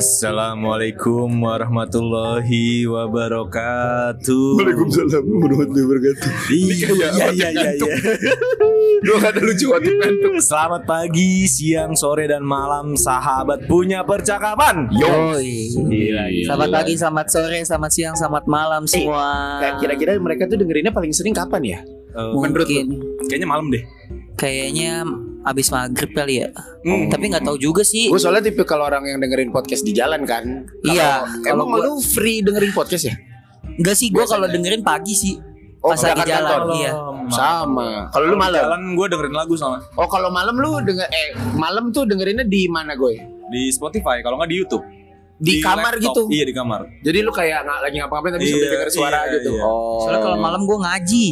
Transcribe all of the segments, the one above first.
Assalamualaikum warahmatullahi wabarakatuh. Waalaikumsalam warahmatullahi wabarakatuh. Iya iya iya iya. ngantuk. iya. Dua kata lucu waktu ngantuk. Selamat pagi, siang, sore dan malam sahabat punya percakapan. Gila, gila. Selamat pagi, selamat sore, selamat siang, selamat malam semua. Kayak kira-kira mereka tuh dengerinnya paling sering kapan ya? Eh, menurut Mungkin kayaknya malam deh. kayaknya abis maghrib kali ya. Hmm. Tapi nggak tahu juga sih. Gue soalnya tipe kalau orang yang dengerin podcast di jalan kan. Iya, kalau Emang gua- lu free dengerin podcast ya? Enggak sih, gue kalau dengerin pagi sih. Oh, Pas lagi jalan, kantor. iya. Sama. Kalau lu malam? Jalan gue dengerin lagu sama Oh kalau malam lu denger eh malam tuh dengerinnya di mana gue? di Spotify, kalau nggak di YouTube. Di, kamar laptop. gitu. Iya di kamar. Jadi lu kayak nggak lagi ngapa-ngapain tapi sambil Iya, denger suara iya, gitu. iya. Oh. Soalnya kalau malam gue ngaji.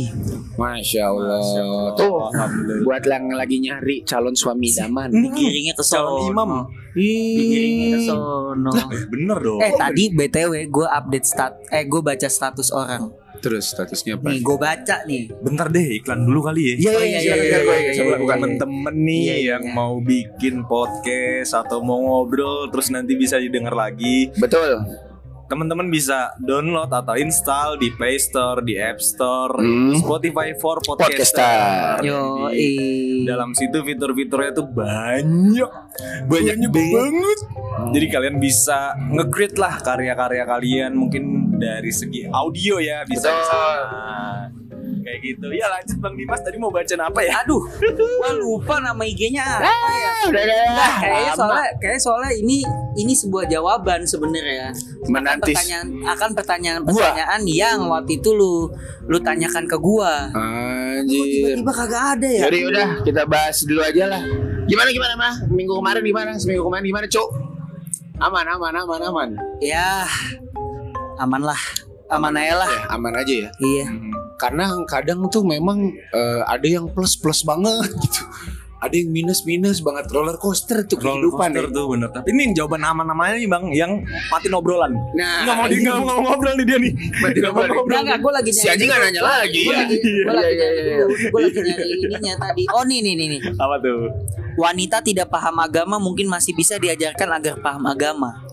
Masya Allah. Masya Allah. Tuh Alhamdulillah. buat yang lagi nyari calon suami idaman. Digiringnya ke Calon sono. imam. Digiringnya ke sono. Eh, bener dong. Eh tadi BTW gue update stat eh gue baca status orang. Terus statusnya apa? Nih gue baca nih. Bentar deh iklan dulu kali ya. Iya iya iya, iya iya, iya iya, iya. Buat temen-temen nih iya, yang iya. mau bikin podcast atau mau ngobrol terus nanti bisa didengar lagi. Betul. Teman-teman bisa download atau install di Play Store, di App Store, Hmm. Spotify for Podcaster. podcaster. Yo, Jadi, dalam situ fitur-fiturnya tuh banyak, banyak banget. Jadi kalian bisa nge-create lah karya-karya kalian mungkin dari segi audio ya bisa Betul. Kayak gitu. Ya lanjut Bang Dimas tadi mau bacain apa ya? Aduh, gua lupa nama IG-nya apa ya. Udah. Nah, kayaknya soalnya kayak soalnya ini ini sebuah jawaban sebenarnya. Akan pertanyaan akan pertanyaan-pertanyaan yang waktu itu lu lu tanyakan ke gua. Anjir. tiba-tiba kagak ada ya? Jadi udah kita bahas dulu aja lah. Gimana gimana mah? Minggu kemarin gimana? Seminggu kemarin gimana, Cuk? Aman aman aman aman. Ya, aman lah. Aman aja lah. Ya, aman aja ya. Iya. Karena kadang tuh memang eh, ada yang plus plus banget gitu. Ada yang minus minus banget roller coaster tuh Roller kehidupan coaster ya. tuh bener. Tapi ini yang jawaban aman namanya nih Bang, yang matiin obrolan. Nah, Nggak mau dia nggak mau ngobrol nih dia nih. Matiin Nggak mau obrolan. ngobrol. Enggak, enggak, gua lagi si anjing nggak nanya lagi. Gua lagi, gua Iya, lagi iya, nyari iya, dulu. Gua lagi nyari ininya tadi. Oh, nih nih nih nih. Apa tuh? Wanita tidak paham agama mungkin masih bisa diajarkan agar paham agama.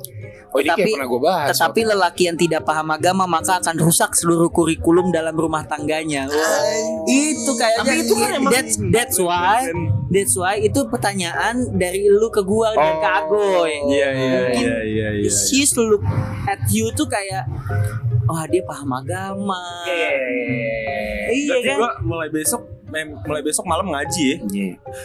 Oh Tetapi- pernah gue bahas. Tetapi lelaki yang tidak paham agama maka akan rusak seluruh kurikulum dalam rumah tangganya. Wah, itu kayaknya Tapi itu kan emang- that's that's why that's why itu pertanyaan dari lu ke gua dan ke Agoy. Iya iya Mungkin iya iya iya. She's look at you tuh kayak wah dia paham agama. Iya Berarti kan? gua mulai besok mulai besok malam ngaji ya.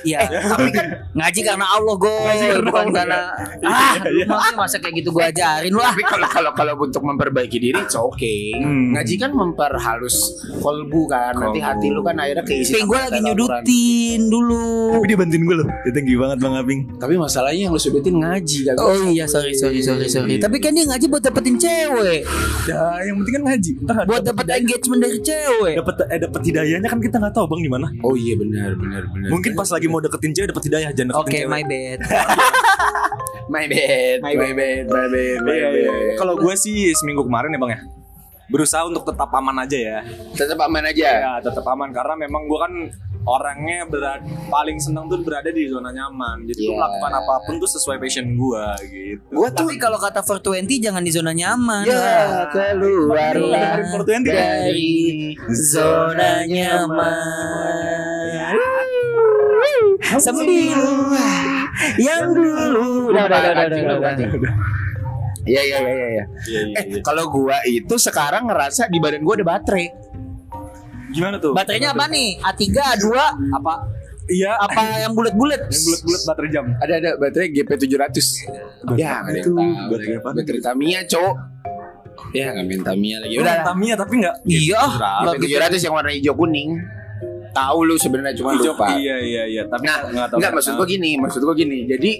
Iya, tapi kan ngaji karena Allah gue, Ngaji karena bukan Allah, karena ya. ah, Iya, mah masa kayak gitu gue ajarin lu ah. Tapi kalau kalau kalau untuk memperbaiki diri, it's okay. Hmm. Ngaji kan memperhalus kolbu kan. Nanti Kolbu. hati lu kan akhirnya keisi. Tapi gue lagi nyudutin dulu. Tapi dia bantuin gue loh. Ya, thank you banget Bang Abing. Tapi masalahnya yang lu sudutin ngaji kan. Oh iya sorry sorry sorry sorry. Tapi kan dia ngaji buat dapetin cewek, Ya, yang penting kan ngaji. Buat dapet engagement dari cewek. dapat eh dapat hidayahnya kan kita nggak tahu Bang di mana. Oh iya benar benar benar. Mungkin pas lagi mau deketin cewek dapat hidayah jangan deketin Oke cewek. my bad. my bad, my bad, my bad, my Iya, iya, iya. bad. Kalau gue sih seminggu kemarin ya Bang ya. Berusaha untuk tetap aman aja ya. tetap aman aja. Ya, tetap aman karena memang gue kan orangnya berada, paling seneng tuh berada di zona nyaman. Jadi gue Iya. melakukan apa pun tuh sesuai passion gue gitu. Gua tuh Tapi kalau kata 420 jangan di zona nyaman. ya keluar 420 kan? dari zona nyaman. Sembilu yang dulu. Udah, udah, udah, udah, udah, udah. Iya iya iya iya. Iya, iya, Eh iya. kalau gua itu sekarang ngerasa di badan gua ada baterai. Gimana tuh? Baterainya apa nih? A3, A2, apa? Iya, Apa yang bulat-bulat? yang bulat-bulat baterai jam. Ada ada baterai GP 700 Ya nggak ada yang Itu tahu baterai apaan? Baterai Tamiya cowok Ya nggak main Tamiya lagi Udah Tamiya tapi enggak. Iya? GP 700 yang warna hijau kuning Tahu lu sebenarnya cuma lupa Iya iya iya, tapi Nah, enggak tahu. Enggak maksud gua gini Maksud gua gini Jadi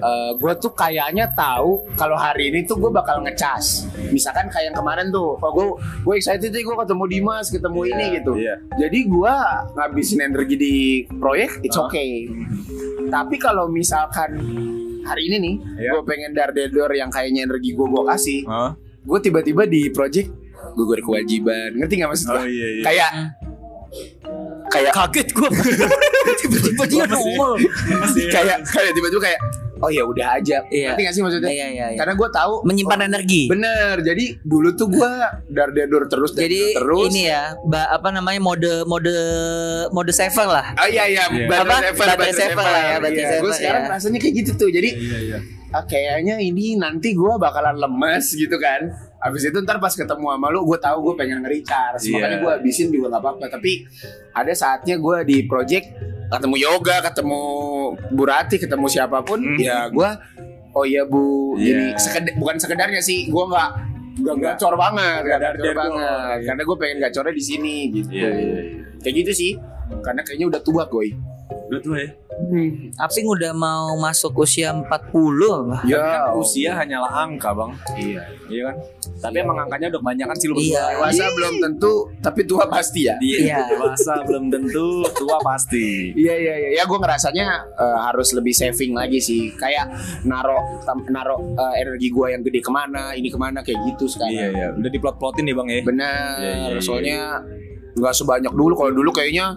eh, gua tuh kayaknya tahu kalau hari ini tuh gue bakal ngecas. Misalkan kayak yang kemarin tuh, oh gue gue excited nih gue ketemu Dimas, ketemu ini gitu. Iya. Jadi gua ngabisin energi di proyek, it's okay. Tapi kalau misalkan hari ini nih, Iya. gue pengen dar dedor yang kayaknya energi gue gue kasih, Hah? gue tiba-tiba di project gugur kewajiban, ngerti nggak maksud Oh gue? iya iya. Kayak kayak Kaget gue. Tiba-tiba dia Masih- nongol. Masih- kayak kayak tiba-tiba kayak oh ya udah aja. Iya. Ngerti gak sih maksudnya? Iya iya iya. Karena gue tahu Menyimpan energi. Bener, jadi dulu tuh gue dar dar terus dar Jadi terus. ini ya, ba- apa namanya mode mode mode saver lah. Ah iya iya, Iya. baterai Apa? saver, Baterai saver lah ya, baterai Gue saver sekarang ya. rasanya kayak gitu tuh. Jadi Iya iya. ah, kayaknya ini nanti gue bakalan lemes gitu kan. Abis itu ntar pas ketemu sama lu, gue tahu gue pengen nge-recharge. Iya. Makanya gue habisin juga gak apa-apa. Tapi ada saatnya gue di project ketemu yoga, ketemu Burati, ketemu siapa pun, Hmm. ya gue oh iya bu, Iya. jadi sekedar, bukan sekedarnya sih, gue nggak nggak Nggak. gacor banget, Nggak gacor banget, karena gue pengen gacornya di sini gitu. Iya iya. iya. Kayak gitu sih, karena kayaknya udah tua gue. Udah tua ya. Aping udah mau masuk usia 40 apa? Tapi Ya, kan usia hanyalah angka bang. iya. Iya kan. Tapi emang angkanya udah kebanyakan sih lu Iya. Dewasa belum tentu, tapi tua pasti ya. Iya. Iya. Dewasa belum tentu tua pasti. Iya iya iya, ya gue ngerasanya eh, harus lebih saving lagi sih, kayak naro naro eh, energi gue yang gede ke mana, ini ke mana kayak gitu sekarang. Iya iya. Udah diplot-plotin nih bang ya. Bener, Iya, iya, iya. soalnya nggak sebanyak dulu. Kalau dulu kayaknya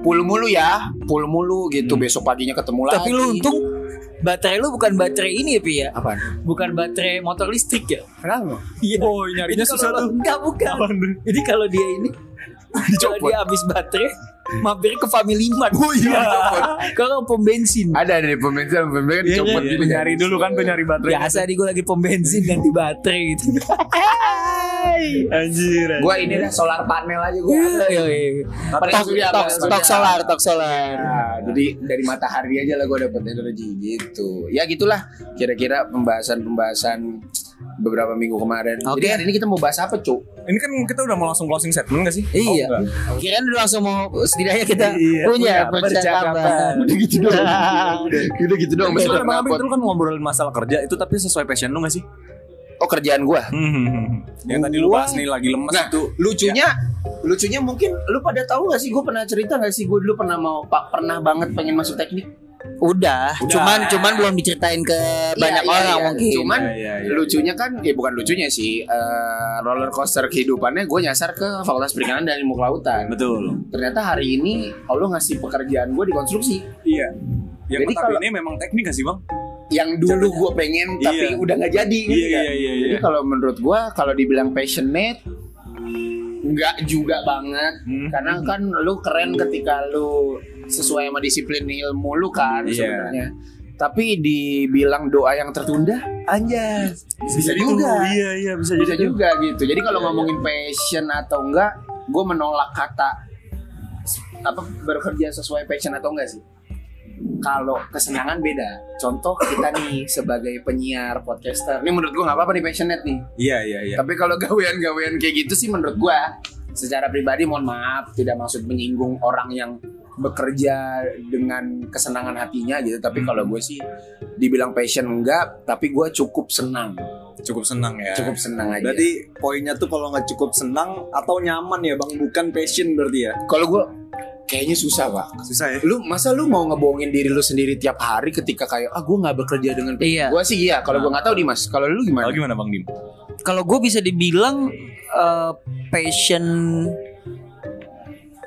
full mulu ya, full mulu gitu. Besok paginya ketemu lagi. Tapi lu untung baterai lu bukan baterai ini ya Pi ya? Apaan? Bukan baterai motor listrik ya? Kenapa? Iya. Oh nyarinya susah tuh. Enggak bukan. Jadi kalau dia ini kalau dia habis baterai mampir ke Family Mart. Oh iya. Kalau pom bensin. Ada di pemerintah, pemerintah Iya, dicopot iya, gitu. Nyari dulu kan tuh nyari baterai. Biasa di gue lagi pom bensin ganti baterai gitu. Anjir. Gue ini dah solar panel aja gue. Iya, iya, iya. Tok, Tok, tok, tok solar, tok solar. Nah, jadi dari matahari aja lah gue dapet energi gitu. Ya gitulah kira-kira pembahasan-pembahasan beberapa minggu kemarin. Oke. Jadi hari ini kita mau bahas apa, Cuk? Ini kan kita udah mau langsung closing statement gak sih? Iya. Oh, enggak. Kirain udah langsung mau setidaknya kita Iya, punya percakapan. Udah gitu doang. Udah, udah gitu doang. Besok kan Bang Abing apa? dulu kan ngobrolin masalah kerja itu tapi sesuai passion lu gak sih? Oh kerjaan gue. Yang tadi lu Gua- bahas nih lagi lemes Nah, itu lucunya, lucunya mungkin lu pada tahu gak sih? Gue pernah cerita gak sih? Gue dulu pernah mau, pak pernah banget pengen masuk teknik. Udah, Udah. cuman cuman belum diceritain ke banyak Iya, iya, orang iya. mungkin. Cuman Iya, iya, iya. lucunya kan, ya bukan lucunya sih. eh, roller coaster kehidupannya gue nyasar ke Fakultas Perikanan dan Ilmu Kelautan. Betul. Ternyata hari ini Allah ngasih pekerjaan gue di konstruksi. Iya. Yang Jadi kalau- memang teknik gak sih bang? Yang dulu gue pengen tapi Iya. udah nggak jadi. gitu Iya, kan. iya, iya, Jadi iya. kalau menurut gue kalau dibilang passionate nggak juga banget Hmm. karena kan lu keren ketika lu sesuai sama disiplin ilmu lu kan Iya. sebenarnya. Tapi dibilang doa yang tertunda, anjas. Bisa juga. Iya iya bisa, Bisa jadi juga gitu. Jadi kalau Iya, ngomongin passion atau enggak, gue menolak kata apa bekerja sesuai passion atau enggak sih. Kalau kesenangan beda. Contoh kita nih sebagai penyiar podcaster. Ini menurut gue nggak apa-apa nih passionate nih. Iya iya iya. Tapi kalau gawean-gawean kayak gitu sih menurut gue secara pribadi mohon maaf tidak maksud menyinggung orang yang bekerja dengan kesenangan hatinya gitu. Tapi kalau gue sih dibilang passion enggak, tapi gue cukup senang. Cukup senang ya. Cukup senang aja. Berarti poinnya tuh kalau nggak cukup senang atau nyaman ya bang, bukan passion berarti ya? kalau gue kayaknya susah pak. Susah ya. Lu masa lu mau ngebohongin diri lu sendiri tiap hari ketika kayak ah gue nggak bekerja dengan Iya. Gue sih iya. Kalau gue nggak tahu Dimas. Kalau lu gimana? Kalau gimana bang Dim? Kalau gue bisa dibilang eh, passion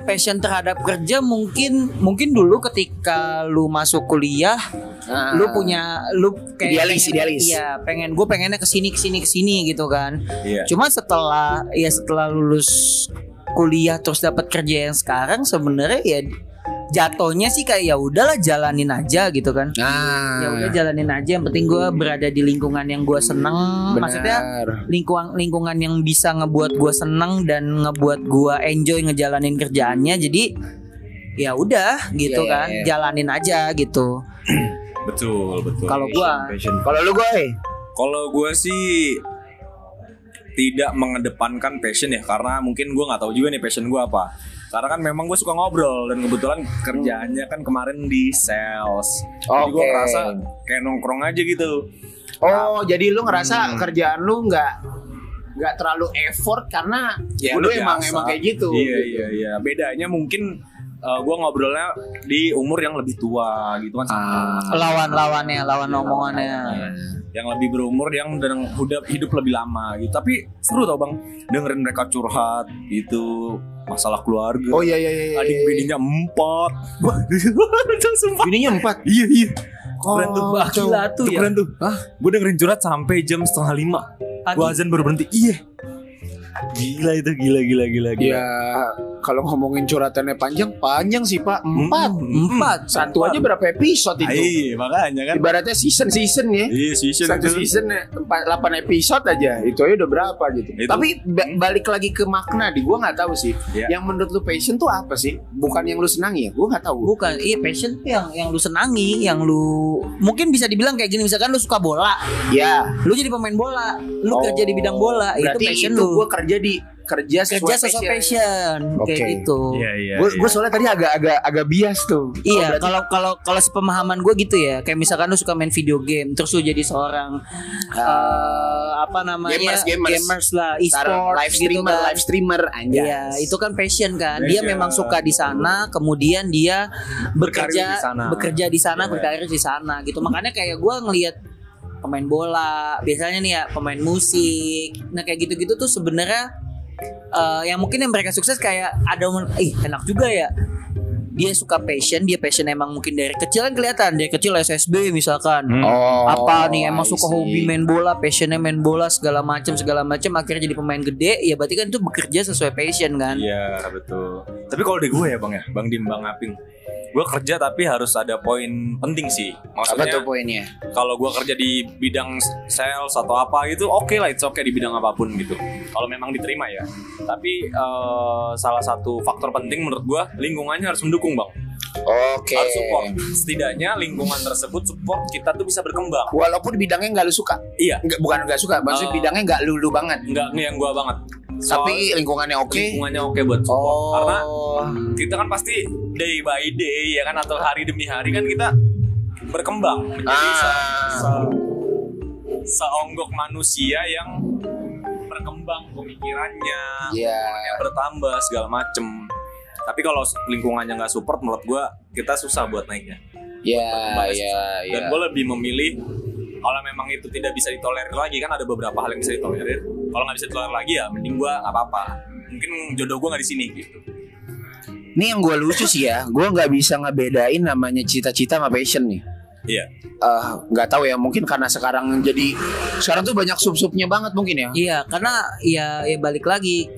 passion terhadap kerja mungkin mungkin dulu ketika lu masuk kuliah Ah. lu punya lu kayak Idealis, pengen- idealis. iya pengen gue pengennya ke sini ke sini ke sini gitu kan Iya. cuma setelah ya setelah lulus kuliah terus dapat kerja yang sekarang sebenarnya ya jatuhnya sih kayak ya udahlah jalanin aja gitu kan Nah, ya udah jalanin aja yang penting gue berada di lingkungan yang gue seneng maksudnya benar. lingkungan lingkungan yang bisa ngebuat gue seneng dan ngebuat gue enjoy ngejalanin kerjaannya jadi ya udah gitu Iya, kan iya. jalanin aja gitu Betul betul. kalau gue Kalau lu gue, Kalau gue sih tidak mengedepankan passion ya karena mungkin gue nggak tahu juga nih passion gue apa. Karena kan memang gue suka ngobrol dan kebetulan kerjaannya kan kemarin di sales. Jadi gue ngerasa kayak nongkrong aja gitu. oh jadi lu ngerasa Hmm. kerjaan lu nggak nggak terlalu effort karena ya lu emang emang kayak gitu. Iya iya iya. Bedanya mungkin gue ngobrolnya di umur yang lebih tua gitu kan. Ah. lawan lawannya lawan Iya, omongannya yang lebih berumur yang udah hidup lebih lama gitu tapi seru tau bang dengerin mereka curhat gitu masalah keluarga Oh iya iya iya. iya. adik bininya empat itu sumpah Bininya empat. iya iya keren tuh. Wah, gila tuh ya. keren tuh. Gue dengerin curhat sampai jam setengah lima. Gue azan baru berhenti. Iya. Gila itu gila gila gila gila. Ya kalau ngomongin curhatannya panjang, panjang sih pak. Empat. Hmm, Empat. Satu aja berapa episode itu? Iya makanya kan. Ibaratnya season season ya. Iya season Satu itu. season ya, empat, 8 episode aja Itu aja udah berapa gitu Itu. Tapi ba- balik lagi ke makna di Gue gak tahu sih Iya. Yang menurut lu passion tuh apa sih? Bukan yang lu senangi ya? Gue gak tahu Bukan, iya passion tuh yang yang lu senangi, yang lu mungkin bisa dibilang kayak gini misalkan lu suka bola, Ya lu jadi pemain bola, lu kerja di bidang bola, itu Berarti passion itu lu. gue kerja di Kerja sesuai, kerja sesuai passion, Oke. kayak gitu. Iya iya. Gue iya. soalnya tadi agak agak agak bias tuh. Iya, Oh, berarti- kalau kalau kalau sepemahaman gue gitu ya, kayak misalkan lu suka main video game, terus lu jadi seorang eh, apa namanya Gamers, gamers. lah, Sekarang e-sport live gitu streamer, kan. live streamer anjay. Iya, itu kan passion kan. Dia Passion. memang suka di sana, kemudian dia bekerja di sana. bekerja di sana, Iya. berkarir di sana gitu. Makanya kayak gue ngelihat pemain bola, biasanya nih ya pemain musik. Nah, kayak gitu-gitu tuh sebenarnya eh, yang mungkin yang mereka sukses kayak ada ih enak juga ya. Dia suka passion, dia passion emang mungkin dari kecil kan kelihatan, dari kecil SSB misalkan. Hmm. Oh, apa nih emang suka hobi main bola, passionnya main bola segala macam segala macam akhirnya jadi pemain gede, ya berarti kan itu bekerja sesuai passion kan. Iya betul. Tapi kalau di gue ya bang ya, bang Dim, bang Aping, gue kerja tapi harus ada poin penting sih. Apa tuh Maksudnya poinnya? kalau gue kerja di bidang sales atau apa gitu, oke lah, it's okay di bidang apa pun gitu. Kalau memang diterima ya. Tapi eh, salah satu faktor penting menurut gue lingkungannya harus mendukung bang. Oke. Harus support. Setidaknya lingkungan tersebut support kita tuh bisa berkembang. Walaupun bidangnya nggak lu suka, Iya, nggak bukan nggak suka, maksudnya Oh. bidangnya nggak lu lu banget. nggak yang gue banget. Soal Tapi lingkungannya oke. lingkungannya oke buat support. Karena Oh, kita kan pasti day by day ya kan atau hari demi hari kan kita berkembang menjadi se, Ah. se- seonggok manusia yang berkembang pemikirannya, Iya. pemikirannya bertambah segala macem. Tapi kalau lingkungannya nggak support, menurut gua kita susah buat naiknya. ya, Berkembangnya ya, susah. ya. Dan gue lebih memilih kalau memang itu tidak bisa ditolerir lagi kan ada beberapa hal yang bisa ditolerir. Kalau nggak bisa ditolerir lagi ya mending gua nggak apa-apa. Mungkin jodoh gua nggak di sini gitu. Ini yang gue lucu sih ya, gue nggak bisa ngebedain namanya cita-cita sama passion nih. Iya. Eh, nggak tahu ya, mungkin karena sekarang jadi sekarang tuh banyak sub-subnya banget mungkin ya. Iya, karena ya ya balik lagi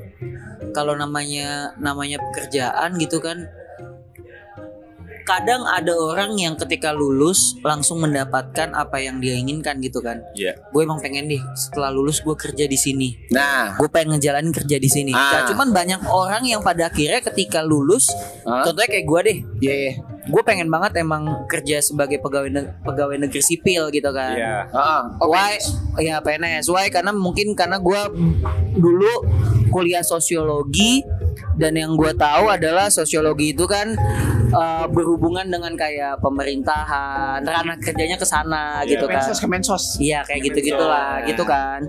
kalau namanya namanya pekerjaan gitu kan kadang ada orang yang ketika lulus langsung mendapatkan apa yang dia inginkan gitu kan. Iya. Gue emang pengen deh setelah lulus gue kerja di sini. Nah, Gue pengen ngejalanin kerja di sini. Ah. Nah, cuman banyak orang yang pada akhirnya ketika lulus, Hah? contohnya kayak gue deh, ya ya. Gue pengen banget emang kerja sebagai pegawai ne- pegawai negeri sipil gitu kan. Iya. Ah, oh, Why? Ya PNS. Why? Karena mungkin karena gue dulu kuliah sosiologi dan yang gue tahu adalah sosiologi itu kan eh, berhubungan dengan kayak pemerintahan, ranah kerjanya ke sana Iya, gitu kan. Kemensos, Kemensos. Iya kayak gitu gitulah Kemensos. gitu kan.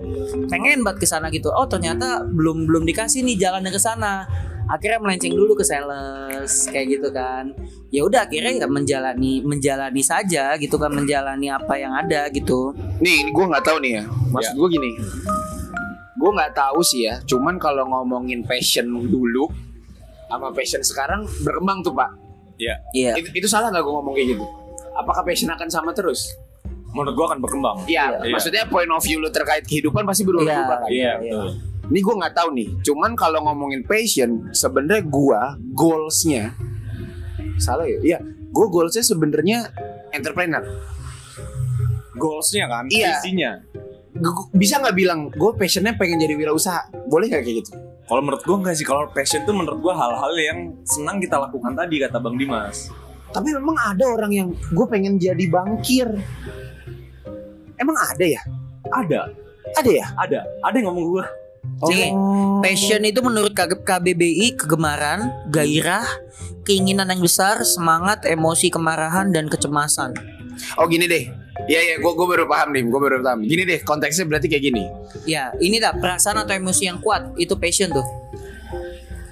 Pengen banget ke sana gitu. Oh ternyata belum belum dikasih nih jalannya ke sana. Akhirnya melenceng dulu ke sales kayak gitu kan. Ya udah akhirnya ya menjalani menjalani saja gitu kan menjalani apa yang ada gitu. Nih, gue nggak tahu nih ya. Maksud Ya. gue gini, gue nggak tahu sih ya. Cuman kalau ngomongin passion dulu sama passion sekarang berkembang tuh pak. Iya. Iya. Itu, itu salah nggak gue ngomong kayak gitu? Apakah passion akan sama terus? Menurut gua akan berkembang. Iya, Iya. maksudnya point of view lu terkait kehidupan pasti berubah-ubah kan? Iya, Iya, betul. Ini gue nggak tahu nih. Cuman kalau ngomongin passion, sebenarnya gue goalsnya salah ya? Iya, gue goalsnya sebenarnya entrepreneur. Goalsnya kan, Iya. visinya. Gu- Bisa nggak bilang gue passionnya pengen jadi wirausaha? Boleh nggak kayak gitu? Kalau menurut gua enggak sih. Kalau passion tuh menurut gua hal-hal yang senang kita lakukan tadi kata Bang Dimas. Tapi memang ada orang yang gue pengen jadi bankir. Emang ada ya? Ada, Ada ya? ada, ada yang ngomong gua. Nih, passion itu menurut KBBI kegemaran, gairah, keinginan yang besar, semangat, emosi, kemarahan dan kecemasan. Oh gini deh. Iya iya, gue gue baru paham nih, gue baru paham. Gini deh, konteksnya berarti kayak gini. Ya, ini dah perasaan atau emosi yang kuat itu passion tuh.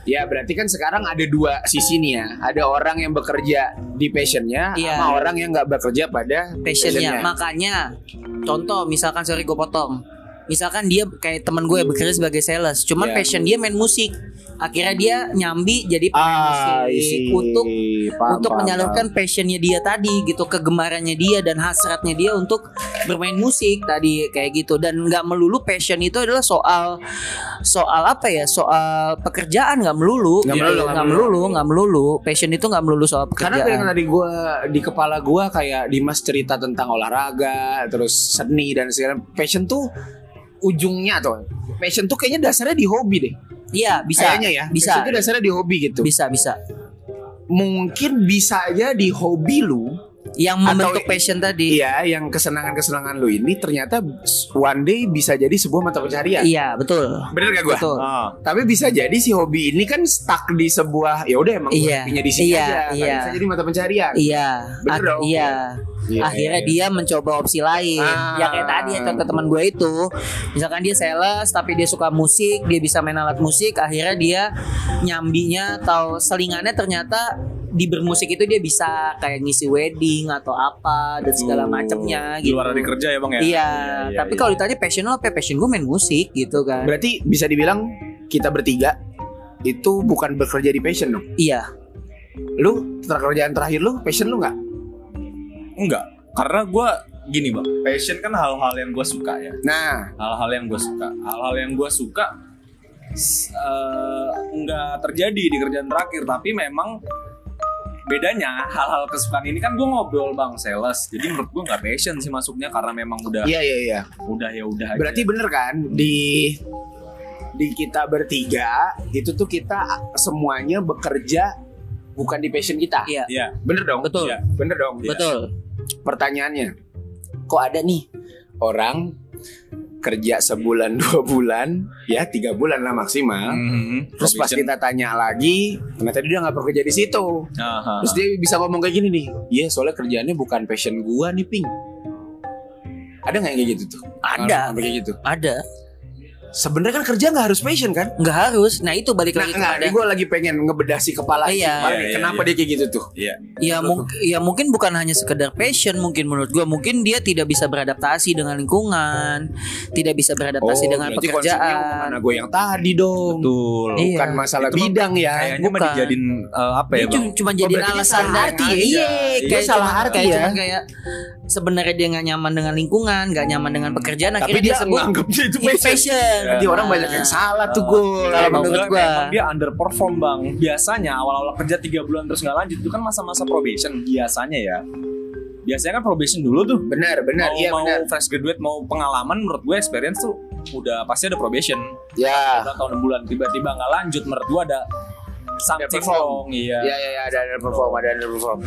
Ya berarti kan sekarang ada dua sisi nih ya. Ada orang yang bekerja di passionnya, Iya. sama orang yang nggak bekerja pada passionnya. Makanya, contoh misalkan sorry gue potong. Misalkan dia kayak teman gue bekerja sebagai sales, cuman Iya. passion dia main musik. akhirnya dia nyambi jadi pemain Ah, musik untuk untuk menyalurkan passionnya dia tadi gitu kegemarannya dia dan hasratnya dia untuk bermain musik tadi kayak gitu. Dan nggak melulu passion itu adalah soal soal apa ya soal pekerjaan nggak melulu. Nggak melulu, nggak nggak melulu. nggak melulu. Passion itu nggak melulu soal Karena kayak yang pekerjaan. tadi gue di kepala gue kayak Dimas cerita tentang olahraga, terus seni dan segala passion tuh ujungnya tuh passion tuh kayaknya dasarnya di hobi deh. iya bisa Kayaknya ya. bisa Passion tuh dasarnya di hobi gitu. bisa bisa Mungkin bisa aja di hobi lu, yang membentuk passion tadi iya, yang kesenangan-kesenangan lu ini ternyata one day bisa jadi sebuah mata pencarian. iya betul Bener gak gue? betul Ah, Tapi bisa jadi si hobi ini kan stuck di sebuah ya udah emang Iya, hobinya di sini iya, aja, nggak iya. bisa jadi mata pencarian. iya Bener Ak- dong. iya Iya, akhirnya iya. dia mencoba opsi lain Ah. ya kayak tadi ya contoh teman gue itu misalkan dia sales tapi dia suka musik dia bisa main alat musik akhirnya dia nyambinya atau selingannya ternyata di bermusik itu dia bisa kayak ngisi wedding atau apa dan segala Oh, macamnya gitu. luar dari kerja ya bang ya? Iya, iya, tapi iya. kalau ditanya passion lo apa passion gue main musik gitu kan. Berarti bisa dibilang kita bertiga itu bukan bekerja di passion dong. iya. Lu kerjaan terakhir lu passion lu nggak? enggak karena gue gini bang. Passion kan hal-hal yang gue suka ya. Nah, hal-hal yang gue suka. Hal-hal yang gue suka eh, nggak terjadi di kerjaan terakhir tapi memang bedanya hal-hal kesukaan ini kan gue ngobrol bang sales jadi menurut gue nggak passion sih masuknya karena memang udah iya iya iya. udah ya udah aja. Berarti bener kan di di kita bertiga itu tuh kita semuanya bekerja bukan di passion kita. iya Iya, Bener dong? Betul. Iya. Bener dong? Iya. betul Pertanyaannya, kok ada nih orang kerja sebulan dua bulan, ya tiga bulan lah maksimal. Mhm. Terus pas kita tanya lagi, ternyata dia nggak bekerja di situ. Aha. Terus dia bisa ngomong kayak gini nih, iya soalnya kerjaannya bukan passion gua nih ping. Ada nggak yang kayak gitu tuh? Ada. Kayak gitu. ada Sebenarnya kan kerja nggak harus passion kan? nggak harus nah itu balik Nah, lagi enggak, kepada ini gue lagi pengen ngebedah si kepala Iya. kepala Iya, iya, Kenapa iya. dia kayak gitu tuh? Iya. Ya, mung- ya mungkin bukan hanya sekedar passion mungkin menurut gua mungkin dia tidak bisa beradaptasi dengan lingkungan, tidak bisa beradaptasi dengan Oh, konsepnya pekerjaan. omongan gue yang tadi dong. Betul. Iya. Bukan masalah Itu bidang ya. Kayaknya bukan. dijadiin eh, apa ya Dia bang? cuma, cuma jadi alasan arti aja. Iya, kayak salah arti ya. kayak sebenarnya dia nggak nyaman dengan lingkungan, nggak nyaman dengan pekerjaan, Tapi akhirnya dia dia sebut nganggapnya itu itu passion. Passion. Nanti orang banyak yang salah tuh gue. Kalau Emang menurut emang dia underperform bang. Biasanya awal-awal kerja tiga bulan terus nggak lanjut itu kan masa-masa probation biasanya ya. Biasanya kan probation dulu tuh. Benar, benar, mau, iya mau benar. fresh graduate mau pengalaman menurut gue experience tuh udah pasti ada probation. Ya. Udah tahun 6 bulan tiba-tiba nggak lanjut menurut gue ada something perform. wrong iya. Ya, ya, ya, ada ada perform, ada ada perform.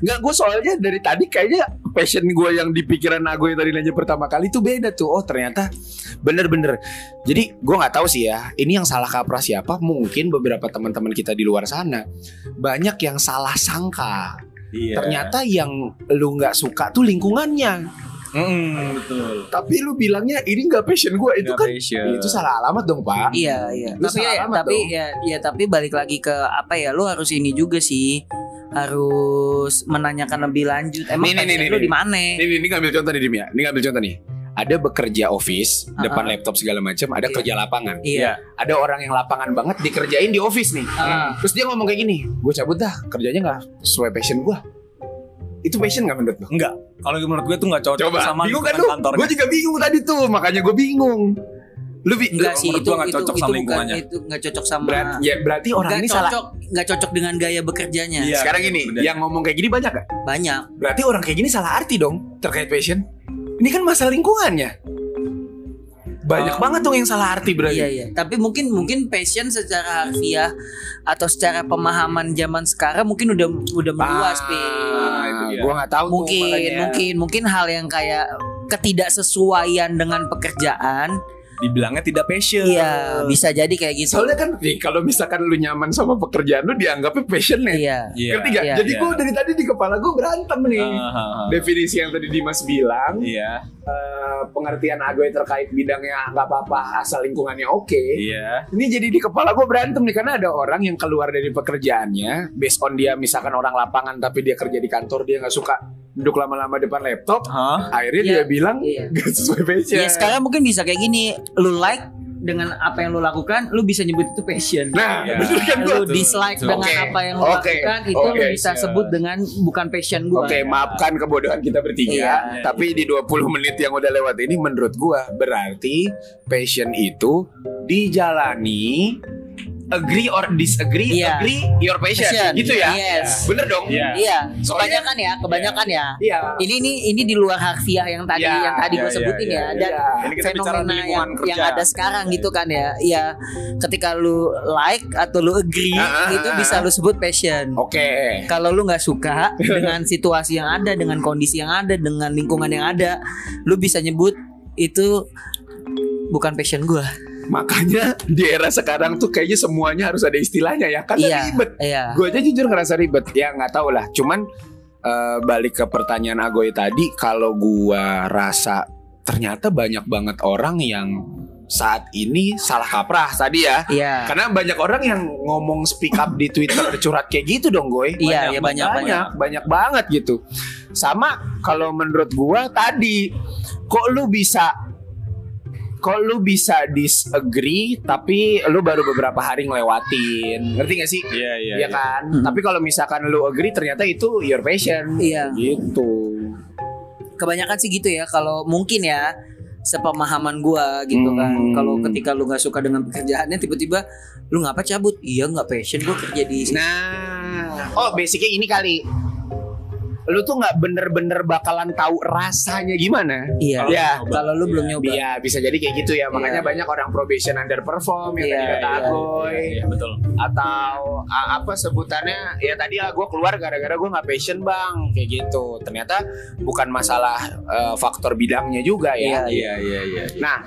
Enggak, gue soalnya dari tadi kayaknya passion gue yang di pikiran aku yang tadi nanya pertama kali itu beda tuh. Oh ternyata bener-bener. Jadi gue nggak tahu sih ya. Ini yang salah kaprah siapa? Mungkin beberapa teman-teman kita di luar sana banyak yang salah sangka. Iya. Ternyata yang lu nggak suka tuh lingkungannya. Mm, betul. Tapi lu bilangnya ini nggak passion gue itu Nggak kan passion. itu salah alamat dong pak. Iya, iya. Lu Tapi salah ya, alamat tapi dong. ya, ya tapi balik lagi ke apa ya? Lu harus ini juga sih. Harus menanyakan lebih lanjut. Emang Nih, nih, nih, lu di mana? Ini, ini ngambil contoh nih Dim ya. Ini ngambil contoh nih. Ada bekerja office Ah, depan ah. laptop segala macam. Ada Iya. kerja lapangan. Iya. Ada orang yang lapangan banget dikerjain di office nih. Ah. Terus dia ngomong kayak gini, gue cabut dah kerjanya nggak sesuai passion gue. Itu passion nggak menurut lo? Enggak. Kalau menurut gue tuh nggak cocok sama bingung kan kantornya. Gue juga bingung tadi tuh, makanya gue bingung. Lu bi- Enggak sih itu gua nggak itu cocok itu sama bukan lingkungannya. itu nggak cocok sama Berarti, ya berarti orang ini salah. cocok nggak cocok dengan gaya bekerjanya. Iya. Sekarang ini bener. yang ngomong kayak gini banyak gak? Banyak. Berarti orang kayak gini salah arti dong terkait passion. Ini kan masalah lingkungannya. Banyak Oh. banget dong yang salah arti berarti. Iya iya. Tapi mungkin mungkin passion secara harfiah atau secara pemahaman zaman sekarang mungkin udah udah meluas, Pi. Ah. Gue nggak tahu tuh, Mungkin makanya. mungkin mungkin hal yang kayak ketidaksesuaian dengan pekerjaan. Dibilangnya tidak passion. Iya, bisa jadi kayak gitu. Soalnya kan nih, kalau misalkan lu nyaman sama pekerjaan lu dianggapnya passion nih. Iya. Iya. Ngerti gak? iya, Jadi iya. gue dari tadi di kepala gue berantem nih. Ah, ah, ah. Definisi yang tadi Dimas bilang, Iya. eh, pengertian Agoy terkait bidangnya nggak apa-apa asal lingkungannya oke. Iya. Ini jadi di kepala gue berantem nih karena ada orang yang keluar dari pekerjaannya, based on dia misalkan orang lapangan tapi dia kerja di kantor dia nggak suka duduk lama-lama depan laptop, Hah? akhirnya Iya, dia bilang iya. gak sesuai passion. Ya sekarang mungkin bisa kayak gini, lu like dengan apa yang lu lakukan, lu bisa nyebut itu passion. Nah, Iya. betul kan gua? lu dislike Betul. dengan Oke. apa yang lu Oke. lakukan, itu lu Oke. bisa Iya. sebut dengan bukan passion gua. Oke, maafkan kebodohan kita bertiga. Iya. Tapi di 20 menit yang udah lewat ini menurut gua berarti passion itu dijalani agree or disagree, Iya. agree your passion. Passion. Gitu ya. Yes. Bener dong? Iya. Iya, Soalnya- kebanyakan ya, kebanyakan ya. Iya. Ini nih ini di luar harfiah yang tadi Iya, yang tadi iya, gue iya, sebutin iya, ya iya. dan Ini di fenomena lingkungan yang kerja. yang ada sekarang gitu kan ya. Iya, ketika lu like atau lu agree Ah, ah, itu ah, bisa lu sebut passion. Oke. Kalau lu nggak suka dengan situasi yang ada, dengan kondisi yang ada, dengan lingkungan yang ada, lu bisa nyebut itu bukan passion gua. Makanya di era sekarang tuh kayaknya semuanya harus ada istilahnya ya. Karena Iya, ribet. iya. Gue aja jujur ngerasa ribet. Ya nggak tahu lah. Cuman eh, balik ke pertanyaan Agoy tadi, kalau gua rasa ternyata banyak banget orang yang saat ini salah kaprah tadi ya. Iya. Karena banyak orang yang ngomong speak up di Twitter curhat kayak gitu dong, Goy. Iya, iya, banyak, banyak, banyak banget gitu. Sama kalau menurut gua tadi, kok lu bisa kok lu bisa disagree tapi lu baru beberapa hari ngelewatin. Ngerti gak sih? Iya iya. Iya kan? Hmm. Tapi kalau misalkan lu agree ternyata itu your passion. Iya. Gitu. kebanyakan sih gitu ya kalau mungkin ya sepemahaman gua gitu kan Hmm. kalau ketika lu nggak suka dengan pekerjaannya tiba-tiba lu ngapa cabut iya nggak passion gua kerja di sini Nah, oh basicnya ini kali. Lu tuh nggak bener-bener bakalan tahu rasanya gimana. iya. Kalau Ya, nyoba. kalau lu belum nyoba. Iya bisa jadi kayak gitu ya. Makanya Iya. banyak orang probation underperform Yang Iya, tadi kata iya, Agoy. Iya betul. Atau apa sebutannya? Ya tadi lah gue keluar gara-gara gue gak passion bang. Kayak gitu. Ternyata bukan masalah eh, faktor bidangnya juga ya. Iya, Iya. Iya iya. Nah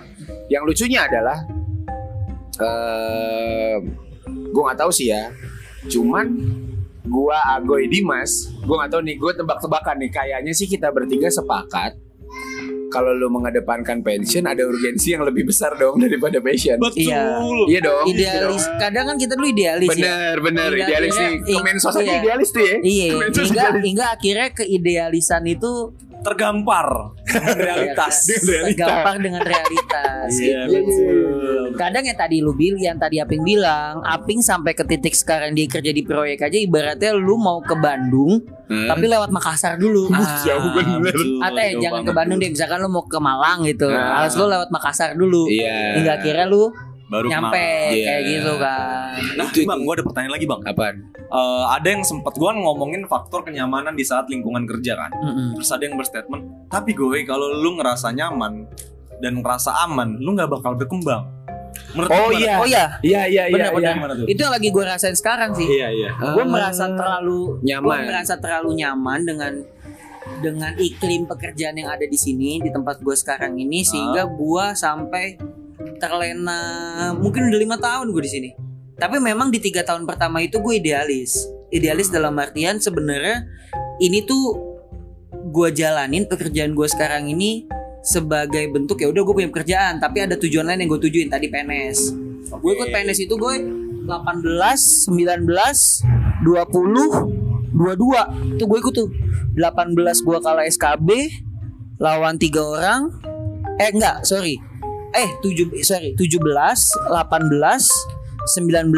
yang lucunya adalah eh Gue gak tahu sih ya. Cuman gua Agoy Dimas gue gak tahu nih gue tebak-tebakan nih kayaknya sih kita bertiga sepakat kalau lu mengedepankan pension ada urgensi yang lebih besar dong daripada passion Betul. Iya. iya dong idealis kadang kan kita dulu idealis ya bener bener Hingga idealis nih Kemensos aja iya. idealis tuh ya iya hingga idealis. hingga akhirnya keidealisan itu Tergampar dengan realitas. Dengan realitas. gampang dengan realitas Iya Iya, iya, betul. kadang yang tadi lu bilang yang tadi Aping bilang Aping sampai ke titik sekarang dia kerja di proyek aja ibaratnya lu mau ke Bandung Hmm. tapi lewat Makassar dulu jauh bener. betul, atau ya jauh jangan ke Bandung deh misalkan lu mau ke Malang gitu Nah. harus lu lewat Makassar dulu iya hingga akhirnya lu baru nyampe kemarin. Iya. kayak gitu kan Nah, bang, gue ada pertanyaan lagi bang. apaan Eh, ada yang sempat gue ngomongin faktor kenyamanan di saat lingkungan kerja kan. Mm-mm. Terus ada yang berstatement, tapi gue kalau lu ngerasa nyaman dan ngerasa aman, lu nggak bakal berkembang. Menurut Oh, iya. oh iya iya iya iya iya bener. Gimana tuh? itu yang lagi gue rasain sekarang sih Iya iya. gue Ah. merasa terlalu Nyaman. gue merasa terlalu nyaman dengan dengan iklim pekerjaan yang ada di sini di tempat gue sekarang ini sehingga gue sampai terlena mungkin udah lima tahun gue di sini. Tapi memang di tiga tahun pertama itu gue idealis. Idealis dalam artian sebenarnya ini tuh gue jalanin pekerjaan gue sekarang ini sebagai bentuk ya udah gue punya pekerjaan tapi ada tujuan lain yang gue tujuin. Tadi PNS gue ikut PNS itu gue 18 19 20 22 itu gue ikut tuh. 18 gue kalah SKB lawan tiga orang. Eh enggak sorry eh 7 sorry 17 18 19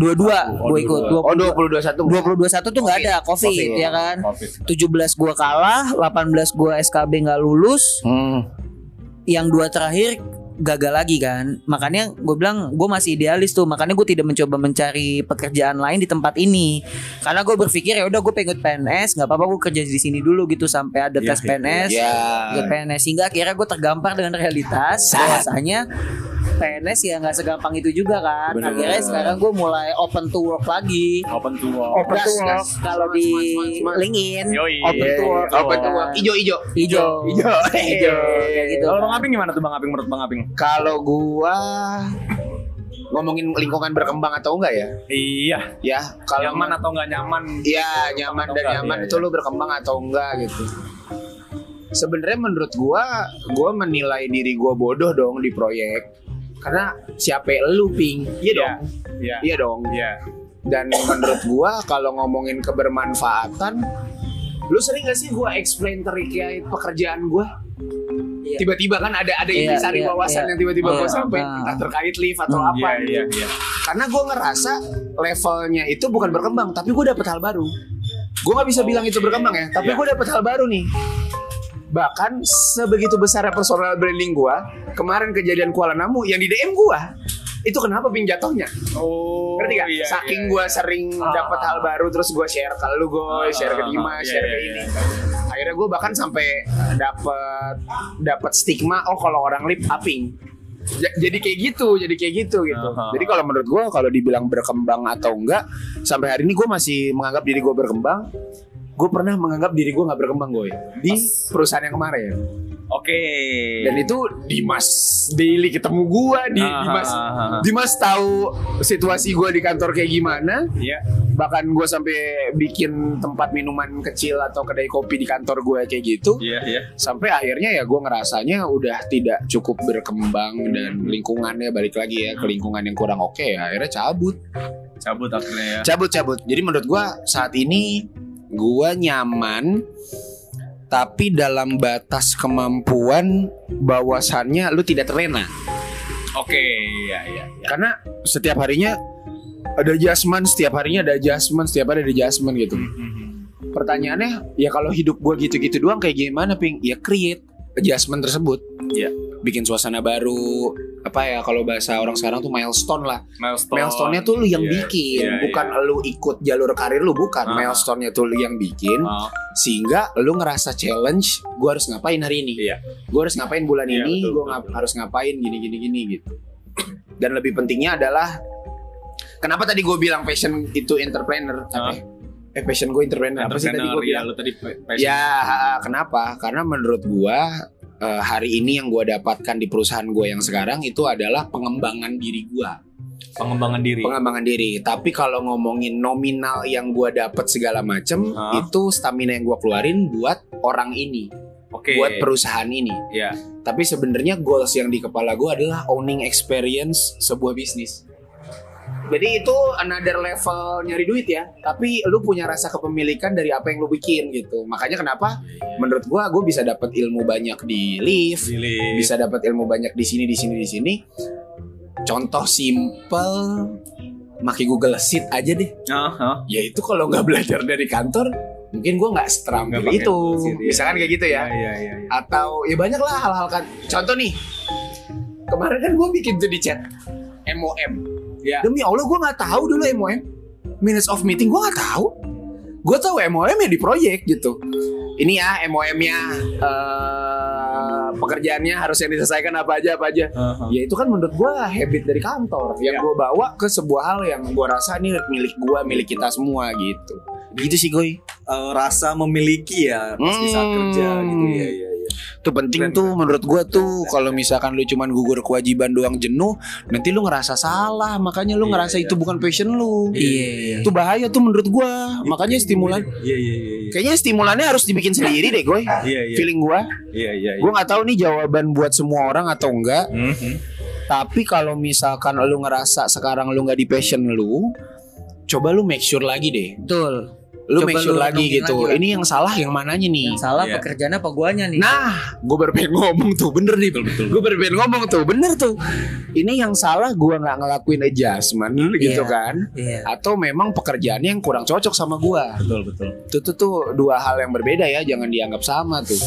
22 gue ikut. oh 20 20 21 2021 tuh nggak ada covid, Covid. ya kan? Covid. 17 gua kalah 18 gua SKB nggak lulus. Hmm. yang dua terakhir gagal lagi kan. Makanya gue bilang gue masih idealis tuh. Makanya gue tidak mencoba mencari pekerjaan lain di tempat ini. Karena gue berpikir ya udah gue pengen PNS nggak apa-apa gue kerja di sini dulu gitu sampai ada Iya, tes iya. PNS ya ikut PNS hingga akhirnya gue tergampar dengan realitas. Bahwasanya PNS ya nggak segampang itu juga kan Bener. akhirnya sekarang gue mulai open to work lagi Open to work. open to Gas, work gas. kalau di. LinkedIn Yoi. open to work Open to work. Ijo ijo. Hijau. hijau kayak gitu Kalau Bang Aping gimana tuh Bang Aping menurut Bang Aping? Kalau gua ngomongin lingkungan berkembang atau enggak ya? Iya. Ya, kalau Nyaman atau nggak nyaman? Iya, nyaman dan enggak, nyaman iya, itu iya. lu berkembang atau enggak gitu. Sebenarnya menurut gua, gua menilai diri gua bodoh dong di proyek. Karena siapa lu ping? Iya dong. Iya. Iya dong. Iya. Dan menurut gua kalau ngomongin kebermanfaatan Lu sering gak sih gue explain terkait pekerjaan gue? Iya. Tiba-tiba kan ada ada Iya, intisari iya, wawasan iya. yang tiba-tiba gue Iya, sampai nah. entah terkait lift atau Iya, apa. iya, iya. Karena gue ngerasa levelnya itu bukan berkembang, tapi gue dapet hal baru. Gue nggak bisa bilang itu berkembang ya, tapi Iya. gue dapet hal baru nih. Bahkan sebegitu besar personal branding gue, kemarin kejadian Kuala Namu yang di DM gue, itu kenapa ping jatuhnya? Oh, Ngerti gak? iya, Saking iya, gue sering dapat hal baru terus gue share ke lu gue, Ah, share ke Dima, iya, share ke iya, ini. iya. Akhirnya gue bahkan sampai dapat dapat stigma oh kalau orang lip upping. Ja- Jadi kayak gitu, jadi kayak gitu gitu. Ah, ah. Jadi kalau menurut gue kalau dibilang berkembang atau enggak, sampai hari ini gue masih menganggap diri gue berkembang. Gue pernah menganggap diri gue nggak berkembang gue di perusahaan yang kemarin. Oke. Dan itu Dimas daily ketemu gue di Ah, Dimas. ah, ah, ah. Dimas tahu situasi gue di kantor kayak gimana. Iya. Bahkan gue sampai bikin tempat minuman kecil atau kedai kopi di kantor gue kayak gitu. Iya, iya. Sampai akhirnya ya gue ngerasanya udah tidak cukup berkembang dan lingkungannya balik lagi ya ke lingkungan yang kurang oke ya. Akhirnya cabut. Cabut akhirnya ya. Cabut cabut. Jadi menurut gue saat ini gue nyaman tapi dalam batas kemampuan bahwasannya lu tidak terlena. Oke, iya, iya. iya. Karena setiap harinya ada adjustment, setiap harinya ada adjustment, setiap hari ada adjustment gitu. Mhm. Pertanyaannya, ya kalau hidup gua gitu-gitu doang kayak gimana, Ping? Ya create adjustment tersebut. Iya. Bikin suasana baru, apa ya kalau bahasa orang sekarang tuh milestone lah. Milestone. Milestone-nya tuh lu yang Iya, bikin, iya, bukan lu ikut jalur karir lu bukan. Ah. Milestone-nya tuh lu yang bikin Ah, sehingga lu ngerasa challenge, gua harus ngapain hari ini? Iya. Gua harus ngapain bulan Iya, ini? betul, gua betul, ngap- betul. harus ngapain gini gini gini gitu. Dan lebih pentingnya adalah kenapa tadi gue bilang passion itu entrepreneur? Apa Ah. Eh passion gue entrepreneur. Apa sih tadi gue iya, bilang? lu tadi passion. Ya, kenapa? Karena menurut gua eh, hari ini yang gua dapatkan di perusahaan gua yang sekarang itu adalah pengembangan diri gua, pengembangan diri. pengembangan diri. Tapi kalau ngomongin nominal yang gua dapat segala macem, Hah? itu stamina yang gua keluarin buat orang ini, Oke. buat perusahaan ini. Ya. Tapi sebenarnya goals yang di kepala gua adalah owning experience sebuah bisnis. Jadi itu another level nyari duit ya. Tapi lu punya rasa kepemilikan dari apa yang lu bikin gitu. Makanya kenapa menurut gua gua bisa dapat ilmu banyak di lift, Pilih. bisa dapat ilmu banyak di sini di sini di sini. Contoh simple pakai Google Sheet aja deh. Ah, ah. Ya itu kalau nggak belajar dari kantor, mungkin gua nggak seterampil pakai itu. Google Sheet, iya. Misalkan kayak gitu ya Iya, iya, iya. atau ya banyak lah hal-hal kan contoh nih kemarin kan gue bikin tuh di chat MOM Ya. demi Allah gue nggak tahu dulu MOM minutes of meeting gue nggak tahu gue tahu MOM ya di proyek gitu ini ya MOM-nya eh, pekerjaannya harus yang diselesaikan apa aja apa aja Ah, ah. ya itu kan menurut gue habit dari kantor yang Ya. gue bawa ke sebuah hal yang gue rasa ini milik gue milik kita semua gitu gitu sih gue Eh, rasa memiliki ya pas di saat Hmm. kerja gitu ya, ya. Itu penting tuh menurut gua tuh kalau misalkan lu cuman gugur kewajiban doang jenuh, nanti lu ngerasa salah, makanya lu Iya, ngerasa iya. itu bukan passion lu. Iya. Itu bahaya tuh menurut gua. Makanya stimulan Iya, iya, iya, iya. kayaknya stimulannya harus dibikin sendiri deh, gue. Iya, iya. Feeling gua. Iya, iya, iya. Gua nggak tahu nih jawaban buat semua orang atau enggak, Mhm. tapi kalau misalkan lu ngerasa sekarang lu nggak di passion lu, coba lu make sure lagi deh. Betul. Lu Coba make sure lu lagi gitu. lagi. Ini yang salah yang mananya nih? Yang salah Iya. pekerjaan apa guanya nih? Nah, gue baru pengen ngomong tuh, bener nih. Betul, betul. Gue baru pengen ngomong tuh, bener tuh. Ini yang salah gue nggak ngelakuin adjustment gitu Iya. kan? Iya. Atau memang pekerjaannya yang kurang cocok sama gue. Betul, betul. Itu tuh, tuh dua hal yang berbeda ya, jangan dianggap sama tuh.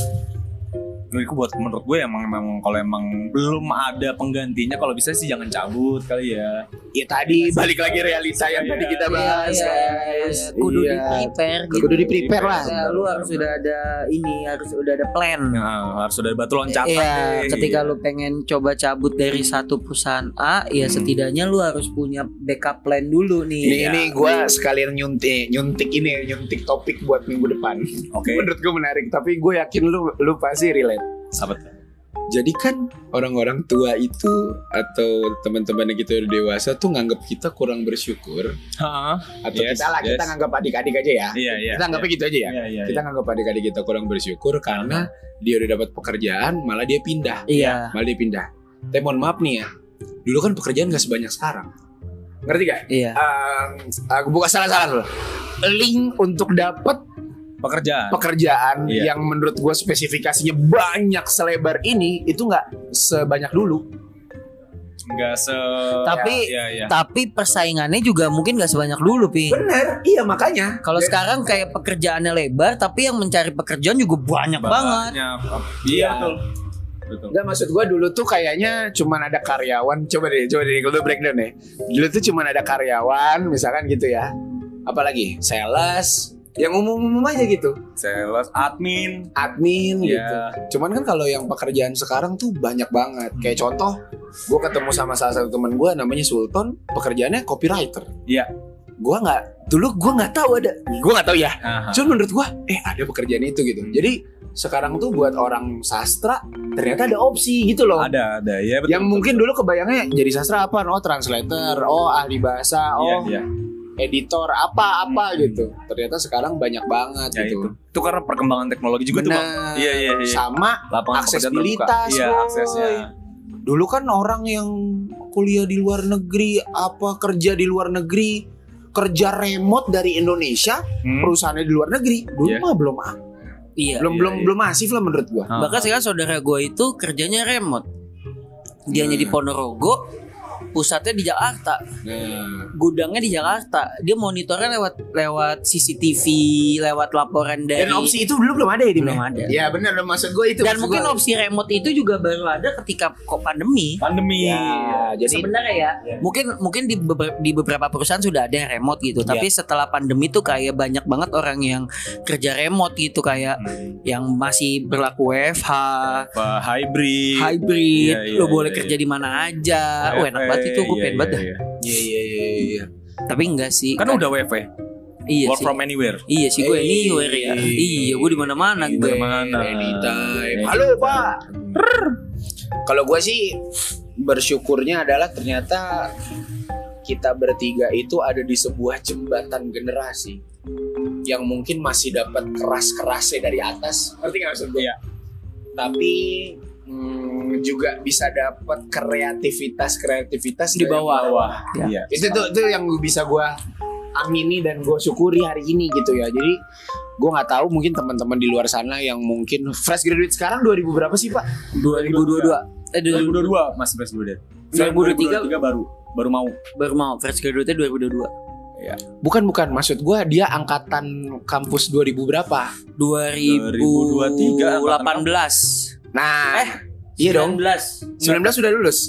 Menurut buat menurut gue emang emang kalau emang belum ada penggantinya kalau bisa sih jangan cabut kali ya. Ya tadi balik lagi realita yang tadi kita bahas Iya, guys. iya. Kudu Iya. di prepare gitu. Kudu di prepare lah. Ya, lu harus sudah ada ini, harus udah ada plan. Nah, harus ada batu loncatan Iya, ketika lu pengen coba cabut dari satu perusahaan A, ya setidaknya lu harus punya backup plan dulu Ini nih. Iya. ini gue sekalian nyuntik nyuntik ini nyuntik topik buat minggu depan. Oke. Menurut gue menarik, tapi gue yakin lu lu pasti relate. Apa tuh? Jadi kan orang-orang tua itu atau teman-teman yang kita udah dewasa tuh nganggap kita kurang bersyukur Heeh. atau Yes, kita lah kita yes. nganggap adik-adik aja ya. Iya, iya. kita anggapnya gitu aja ya. Iya, iya. Kita nganggap adik-adik kita kurang bersyukur karena dia udah dapat pekerjaan malah dia pindah. Iya. Malah dia pindah. Tapi mohon maaf nih ya. Dulu kan pekerjaan gak sebanyak sekarang. Ngerti gak? Iya. Eh, aku buka salah-salah dulu. Link untuk dapat Pekerjaan. pekerjaan Iya. yang menurut gue spesifikasinya banyak selebar ini itu nggak sebanyak dulu. Enggak se Tapi ya, ya. tapi persaingannya juga mungkin gak sebanyak dulu, Pi. Bener, iya makanya. Kalau sekarang kayak pekerjaannya lebar, tapi yang mencari pekerjaan juga banyak banget. Banyak. Iya Iya. betul. Betul. Enggak maksud gue dulu tuh kayaknya cuman ada karyawan Coba deh, coba deh, kalau breakdown deh Dulu tuh cuman ada karyawan misalkan gitu ya Apalagi sales Yang umum-umum aja gitu Sales, admin. Admin Iya. gitu Cuman kan kalau yang pekerjaan sekarang tuh banyak banget Kayak contoh Gue ketemu sama salah satu temen gue namanya Sultan Pekerjaannya copywriter Iya. Gue nggak Dulu gue nggak tahu ada Gue nggak tahu ya Aha. Cuman menurut gue Eh ada pekerjaan itu gitu Jadi sekarang tuh buat orang sastra Ternyata ada opsi gitu loh Ada, ada. Ya betul. yang mungkin dulu kebayangnya jadi sastra apa oh translator oh ahli bahasa Iya, oh iya. Editor apa apa gitu ternyata sekarang banyak banget Ya, itu. gitu Itu karena perkembangan teknologi juga tuh, Bang. Benar. Iya, iya, iya. sama Lapangan aksesibilitas. Iya, aksesnya. dulu kan orang yang kuliah di luar negeri apa kerja di luar negeri kerja remote dari Indonesia Hmm. perusahaannya di luar negeri dulu Iya. mah belum ah, Iya. belum iya, belum iya. belum masif lah menurut gua Ah. Bahkan sekarang saudara gue itu kerjanya remote. Dianya di Ponorogo, pusatnya di Jakarta, nah, gudangnya di Jakarta. Dia monitornya lewat lewat CCTV, lewat laporan dari dan opsi itu dulu belum ada ya Dim, belum ya? ada. ya benar maksud gue itu Dan mungkin gua. opsi remote itu juga baru ada ketika kok pandemi. Pandemi. ya jadi Sebenarnya ya, Iya. mungkin mungkin di beber- di beberapa perusahaan sudah ada yang remote gitu. Iya. Tapi setelah pandemi tuh kayak banyak banget orang yang kerja remote gitu kayak Hmm. yang masih berlaku WFH, hybrid. hybrid, Iya, iya, lo boleh kerja di mana aja. Oh enak banget itu, gue Iya, pengen iya, banget dah. iya. Iya iya iya iya. Tapi enggak sih. Kan udah WFH. iya Work sih. from anywhere. Iya sih gue anywhere ya. Iya, gue di mana-mana Di gue. mana-mana. Anytime. Halo Pak. Kalau gue sih bersyukurnya adalah ternyata kita bertiga itu ada di sebuah jembatan generasi yang mungkin masih dapat keras-kerasnya dari atas. Ngerti nggak maksud gue? Iya. Tapi hmm, juga bisa dapat kreativitas kreativitas Di bawah. Bawah. Ya. Iya. itu tuh itu yang bisa gue amini dan gue syukuri hari ini gitu ya jadi gue nggak tahu mungkin teman-teman di luar sana yang mungkin fresh graduate sekarang 2000 berapa sih pak 2022. Eh 2022 2022 masih fresh graduate. 2023 2023 baru baru mau. baru mau fresh graduate 2022. bukan bukan maksud gue dia angkatan kampus 2000 berapa 2018. Nah Eh, iya dong 19. 19 sudah lulus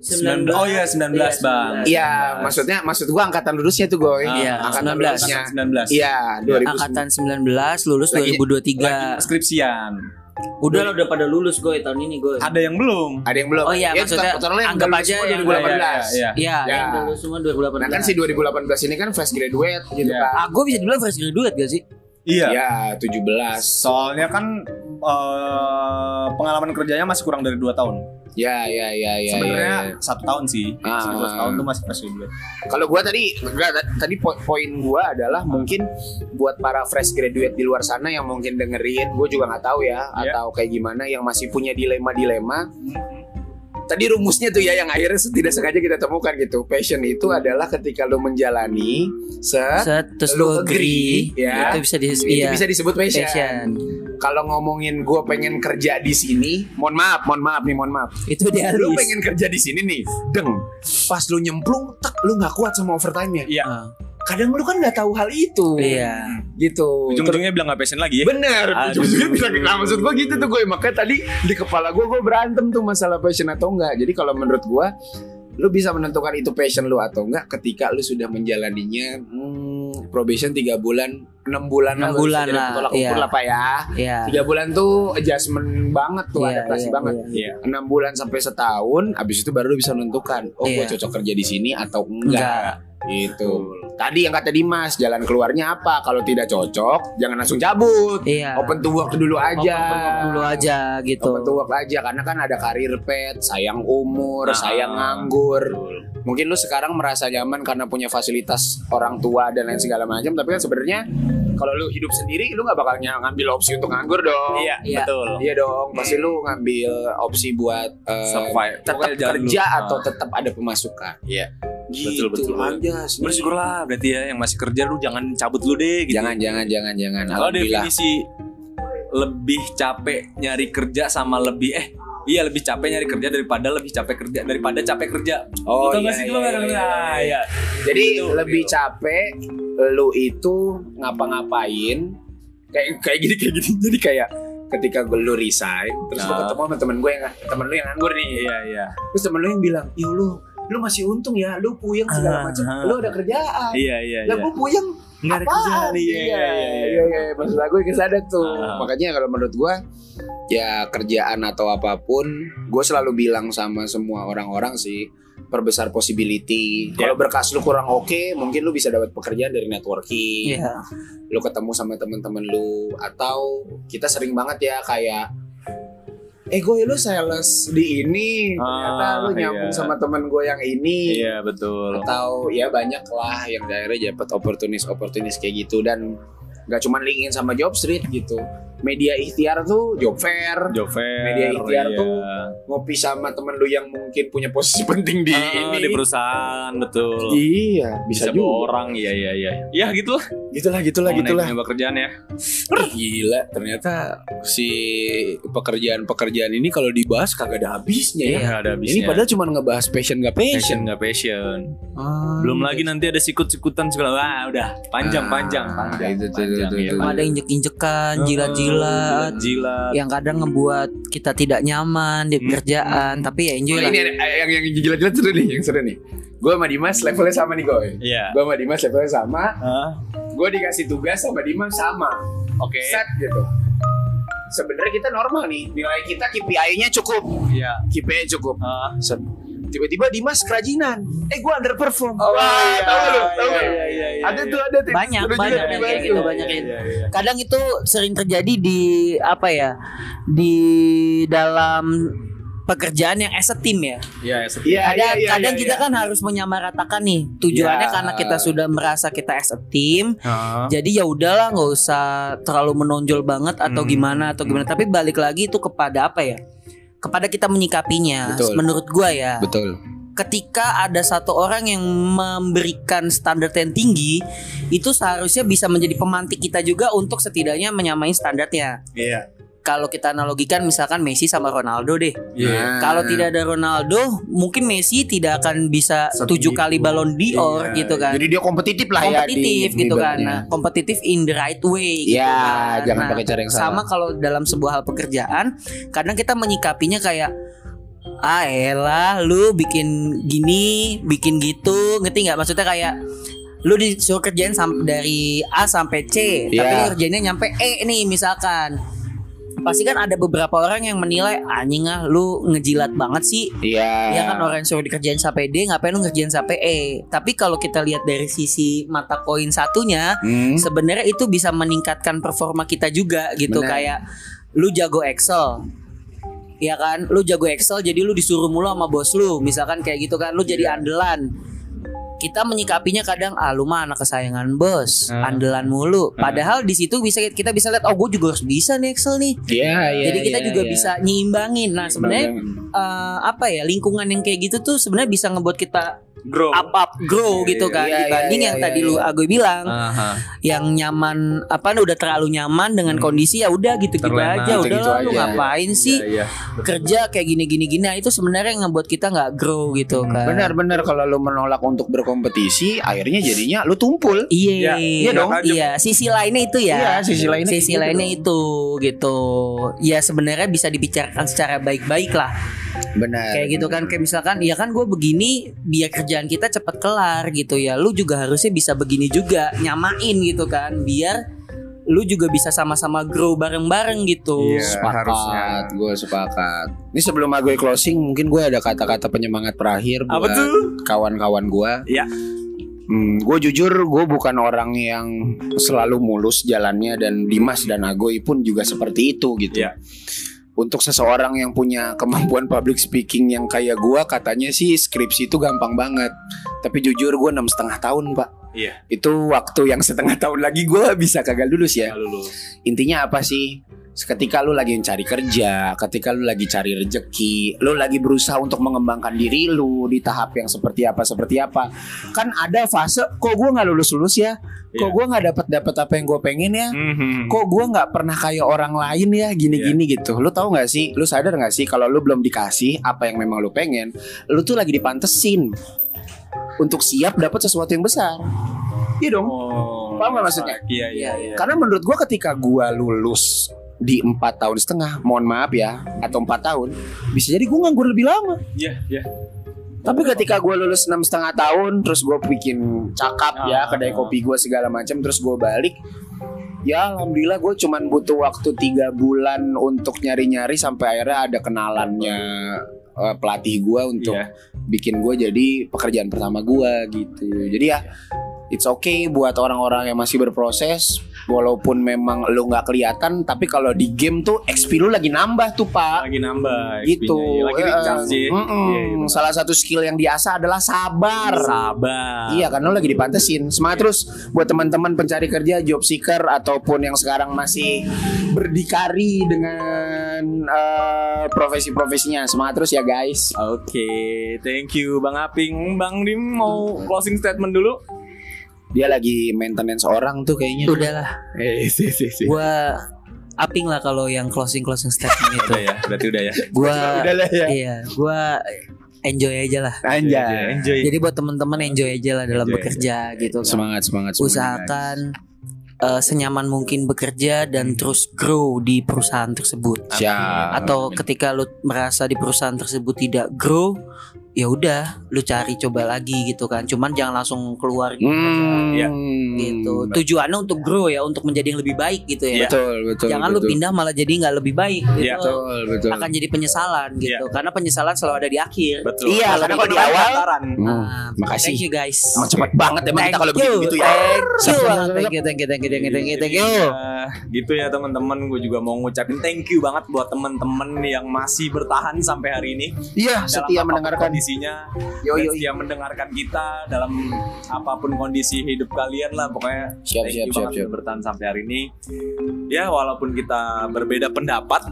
19. Oh iya 19 bang. iya maksudnya maksud gue angkatan lulusnya tuh gue Ah, Iya, angkatan 19. lulusnya 19. iya 2000 Angkatan 19 lulus Lagi- 2023. Skripsian. Udah lo udah pada lulus gue tahun ini gue. Ada yang belum. ada yang belum Oh iya, Ya, maksudnya yang anggap aja yang- 2018 Iya, Iya, Ya. yang lulus semua 2018. Nah kan si 2018 ini kan fresh graduate gitu Iya. kan. Ah, gue bisa dibilang fresh graduate gak sih? Iya. Ya 17. Soalnya kan eh, pengalaman kerjanya masih kurang dari 2 tahun. Ya ya ya ya. Sebenarnya ya, ya. satu tahun sih. Ah. Satu tahun tuh masih fresh graduate. Kalau gua tadi enggak ta- tadi po- poin gua adalah mungkin buat para fresh graduate di luar sana yang mungkin dengerin, gue juga nggak tahu ya Iya. atau kayak gimana yang masih punya dilema-dilema. Tadi rumusnya tuh ya yang akhirnya tidak sengaja kita temukan gitu. Passion itu adalah ketika lo menjalani set Set, terus lu lo agree, agree, ya. itu bisa di itu iya, bisa disebut passion. passion. Kalau ngomongin gue pengen kerja di sini, mohon maaf, mohon maaf nih, mohon maaf. Itu dia lu pengen kerja di sini nih, deng. Pas lu nyemplung, tak lu nggak kuat sama overtime-nya. Iya. Ah, Kadang lu kan nggak tahu hal itu. iya. Gitu. Ujung-ujungnya bilang gak passion lagi ya. Bener, ujung-ujungnya bisa nah, maksud gue gitu tuh gue makanya tadi di kepala gue gue berantem tuh masalah passion atau enggak. Jadi kalau menurut gue lu bisa menentukan itu passion lu atau enggak ketika lu sudah menjalaninya hmm, probation tiga bulan, enam bulan Enam bulan lah, tolak ukur iya. lah pak ya. Iya. Tiga bulan tuh adjustment banget tuh, Iya, adaptasi iya, banget. iya. Iya. enam bulan sampai setahun, abis itu baru lu bisa menentukan, oh gue Iya. cocok kerja di sini atau Enggak. enggak. Gitu. Tadi yang kata Dimas, jalan keluarnya apa? Kalau tidak cocok, jangan langsung cabut. Iya. Open to work dulu aja. Open work dulu aja gitu. Open to work aja karena kan ada karir pet, sayang umur, Nah. sayang nganggur. Mungkin lu sekarang merasa nyaman karena punya fasilitas orang tua dan lain segala macam, tapi kan sebenarnya kalau lu hidup sendiri lu nggak bakal ngambil opsi untuk nganggur dong. Iya, Iya. betul. Iya dong, pasti lu ngambil opsi buat eh, Survive. tetap kerja dulu. atau Ah. tetap ada pemasukan. Iya. Betul, betul. Anjas, nih. Bersyukurlah berarti ya yang masih kerja lu jangan cabut lu deh gitu. Jangan jangan jangan jangan. Kalau definisi lebih capek nyari kerja sama lebih eh iya lebih capek nyari kerja daripada lebih capek kerja daripada capek kerja. Oh, tau iya, sih iya, iya, kadang- iya, Ah, iya. Jadi Gitu, lebih gitu. capek lu itu ngapa-ngapain kayak kayak gini kayak gini. Jadi kayak ketika gue lu resign terus Nah. ketemu sama temen gue yang temen lu yang nganggur nih. Iya iya. Terus temen lu yang bilang, "Yo lu lu masih untung ya, lu puyeng segala Ah, macam. ah. Lu ada kerjaan." Iya iya Lah iya. gue puyeng Nggak ada kerjaan, iya, iya, iya, iya, iya, iya. Maksud aku ke sana tuh. Ah. Makanya kalau menurut gue ya kerjaan atau apa pun, gue selalu bilang sama semua orang-orang sih perbesar possibility. Ya. Kalau berkas lu kurang oke, mungkin lu bisa dapat pekerjaan dari networking. Iya. Lu ketemu sama temen-temen lu atau kita sering banget ya kayak Eh gue lu sales di ini Ternyata Ah, lu nyambung iya. sama temen gue yang ini Iya betul. atau ya banyak lah yang daerah dapat opportunis opportunis kayak gitu dan nggak cuma linkin sama job street gitu media ikhtiar tuh job fair Job fair. Media ikhtiar iya. tuh ngopi sama temen lu yang mungkin punya posisi penting di Ah, ini di perusahaan betul. iya bisa, Bisa juga orang iya iya iya. Ya gitu lah. Gitulah gitulah gitulah Mengenai pekerjaan ya. Gila ternyata si pekerjaan-pekerjaan ini kalau dibahas kagak ada habisnya ya Iya ada habisnya. ini padahal cuma ngebahas passion gak passion passion, nggak passion. Ah, Belum lagi nanti ada sikut-sikutan segala. Wah udah panjang Ah, panjang panjang. itu tuh, panjang, itu iya. Pak. Ada injek-injekan, jilat-jilat Jilat. yang kadang ngebuat kita tidak nyaman di Hmm. pekerjaan, tapi ya enjoy Nah, lah. ini ada- yang yang jilat-jilat seru nih, yang seru nih. Gue sama Dimas levelnya sama nih gue. Iya. Gue sama Dimas levelnya sama. Hah? Gue dikasih tugas sama Dimas sama. Oke. Set gitu. Sebenarnya kita normal nih, nilai kita KPI-nya cukup, Iya. KPI cukup. Ah. Set. Tiba-tiba Dimas kerajinan. Eh gue underperform. Oh, Wah, iya, tahu lu, tahu iya, iya, iya, iya, Ada iya. tuh, ada tuh. Banyak, Udah banyak kayak tuh. gitu, banyak kayak Iya, iya. Kadang itu sering terjadi di apa ya? Di dalam pekerjaan yang as a team ya. Iya, ya, Iya, Kadang, iya, iya, kadang iya, kita iya. kan harus menyamaratakan nih tujuannya Ya. karena kita sudah merasa kita as a team. Ah. Jadi ya udahlah nggak usah terlalu menonjol banget atau Hmm. gimana atau gimana. Tapi balik lagi itu kepada apa ya? Kepada kita menyikapinya. Betul. Menurut gua ya. Betul. ketika ada satu orang yang memberikan standar yang tinggi itu seharusnya bisa menjadi pemantik kita juga untuk setidaknya menyamai standarnya Iya. Kalau kita analogikan misalkan Messi sama Ronaldo deh Iya. Nah. kalau tidak ada Ronaldo mungkin Messi tidak akan bisa tujuh kali. Ballon d'Or Iya, gitu kan Jadi dia kompetitif lah ya kompetitif gitu di kan babnya. nah, kompetitif in the right way gitu Ya, kan. jangan Nah, pakai cara yang sama salah. kalau dalam sebuah hal pekerjaan kadang kita menyikapinya kayak ah elah lu bikin gini bikin gitu ngerti nggak maksudnya kayak lu disuruh kerjain dari A sampai C tapi Iya. lu kerjainnya nyampe E nih misalkan pasti kan ada beberapa orang yang menilai anjing ah lu ngejilat banget sih. Iya. Ya kan orang suruh dikerjain sampai D ngapain lu ngerjain sampai E? Tapi kalau kita lihat dari sisi mata koin satunya Hmm. sebenarnya itu bisa meningkatkan performa kita juga gitu. Benar. kayak lu jago Excel. Ya kan? Lu jago Excel jadi lu disuruh mulu sama bos lu. Misalkan kayak gitu kan lu jadi andalan kita menyikapinya kadang ah lu mah anak kesayangan bos Ah. andalan mulu padahal di situ bisa kita bisa lihat oh gue juga harus bisa nih Excel nih Iya, iya. jadi kita iya, juga iya. bisa nyimbangin nah sebenarnya eh, apa ya lingkungan yang kayak gitu tuh sebenarnya bisa ngebuat kita Grow. up up grow Iya, gitu iya, kan iya, dibanding iya, yang iya, tadi iya. lu Agoy bilang Aha. yang nyaman apa udah terlalu nyaman dengan Hmm. kondisi ya udah gitu gitu Terlena, aja udah lu aja. ngapain sih Iya, iya. kerja kayak gini gini gini nah, itu sebenarnya yang ngebuat kita nggak grow gitu Hmm, kan Benar-benar kalau lu menolak untuk berkompetisi, akhirnya jadinya lu tumpul. iya Iya, iya dong. iya sisi lainnya itu ya Iya, sisi lainnya sisi gitu lainnya itu gitu ya sebenarnya bisa dibicarakan secara baik-baik lah Benar. kayak gitu kan kayak misalkan ya kan gue begini biar kerjaan kita cepet kelar gitu ya lu juga harusnya bisa begini juga nyamain gitu kan biar lu juga bisa sama-sama grow bareng-bareng gitu Iya. Sepakat, harusnya. gue sepakat. Ini sebelum gue closing, mungkin gue ada kata-kata penyemangat terakhir Apa buat tuh? kawan-kawan gue. Iya. Hmm, gue jujur, gue bukan orang yang selalu mulus jalannya dan Dimas dan Agoy pun juga seperti itu gitu. Iya. Untuk seseorang yang punya kemampuan public speaking yang kayak gue, katanya sih skripsi itu gampang banget. Tapi jujur gue enam setengah tahun pak. Iya. Itu waktu yang setengah tahun lagi gue bisa kagak lulus ya. Lalu lu. Intinya apa sih? Ketika lu lagi mencari kerja, ketika lu lagi cari rejeki, lu lagi berusaha untuk mengembangkan diri lu di tahap yang seperti apa seperti apa, kan ada fase kok gue nggak lulus lulus ya, kok Iya. gue nggak dapat dapat apa yang gue pengen ya, Mhm. kok gue nggak pernah kayak orang lain ya gini-gini Iya. gitu. Lu tahu nggak sih? Lu sadar nggak sih kalau lu belum dikasih apa yang memang lu pengen, lu tuh lagi dipantesin untuk siap dapat sesuatu yang besar. Iya dong. Oh, Paham nggak maksudnya? Iya iya iya. Karena menurut gua ketika gua lulus di empat tahun setengah, mohon maaf ya, atau empat tahun, bisa jadi gua nganggur lebih lama. Iya iya. Tapi ketika gua lulus enam setengah tahun, terus gua bikin cakap ya Ah. kedai kopi gua segala macam, terus gua balik, ya alhamdulillah gue cuman butuh waktu tiga bulan untuk nyari-nyari sampai akhirnya ada kenalannya eh, pelatih gua untuk Iya. bikin gue jadi pekerjaan pertama gua gitu. Jadi ya it's okay buat orang-orang yang masih berproses walaupun memang lu nggak kelihatan tapi kalau di game tuh XP lu lagi nambah tuh Pak. Lagi nambah Gitu. Iya. Lagi Eh, recharge sih. mm-mm. Iya, iya, benar. Salah satu skill yang diasah adalah sabar. Sabar. Iya kan lu lagi dipantesin Semangat terus buat teman-teman pencari kerja Job seeker Ataupun yang sekarang masih Berdikari dengan eh, Profesi-profesinya Semangat terus ya guys Oke, thank you Bang Aping. Bang Dim mau closing statement dulu? Dia lagi maintenance orang tuh kayaknya Udahlah, Eh sih sih sih gua aping lah kalau yang closing closing statement itu. Udah ya, berarti udah ya. Gua Udah lah ya iya, gua enjoy aja lah. Anjay Enjoy. Jadi buat teman-teman enjoy aja lah dalam Enjoy bekerja gitu kan. Semangat semangat semangat Usahakan eh, senyaman mungkin bekerja dan terus grow di perusahaan tersebut. Siap Atau ketika lu merasa di perusahaan tersebut tidak grow, ya udah lu cari coba lagi gitu kan. Cuman jangan langsung keluar gitu. Hmm, Iya. gitu. Tujuannya untuk grow ya, untuk menjadi yang lebih baik gitu ya. Iya. Betul betul Jangan lu betul. pindah malah jadi nggak lebih baik gitu. Iya, Betul betul Akan jadi penyesalan gitu. Karena penyesalan selalu ada di akhir. Betul. Iya, karena di kalau di awal-. Hmm, Nah, Makasih Thank you guys. Emang cepet banget emang kita kalau begitu ya Thank you, thank you, thank you, thank you, thank you, thank you, thank you. Iya, gitu ya teman-teman. Gue juga mau ngucapin thank you banget buat teman-teman yang masih bertahan sampai hari ini. Iya setia mendengarkan kondisinya. Yo, yo, setia mendengarkan kita dalam apa pun kondisi hidup kalian lah pokoknya. Siap, thank siap, you siap, banget siap. bertahan sampai hari ini. Ya walaupun kita berbeda pendapat,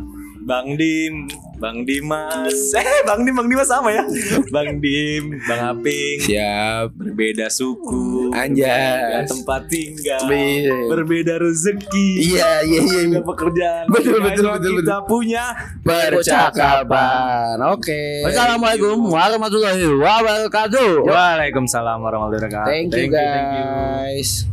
Bang Dim, Bang Dimas, eh Bang Dim, Bang Dimas sama ya, Bang Dim, Bang Aping, Siap berbeda suku, Anjas. berbeda tempat tinggal, Iya. berbeda rezeki, Iya iya iya berbeda pekerjaan. Betul, betul, ayo betul, Kita punya Percakapan Oke Wassalamualaikum warahmatullahi wabarakatuh. Waalaikumsalam warahmatullahi wabarakatuh. Thank you guys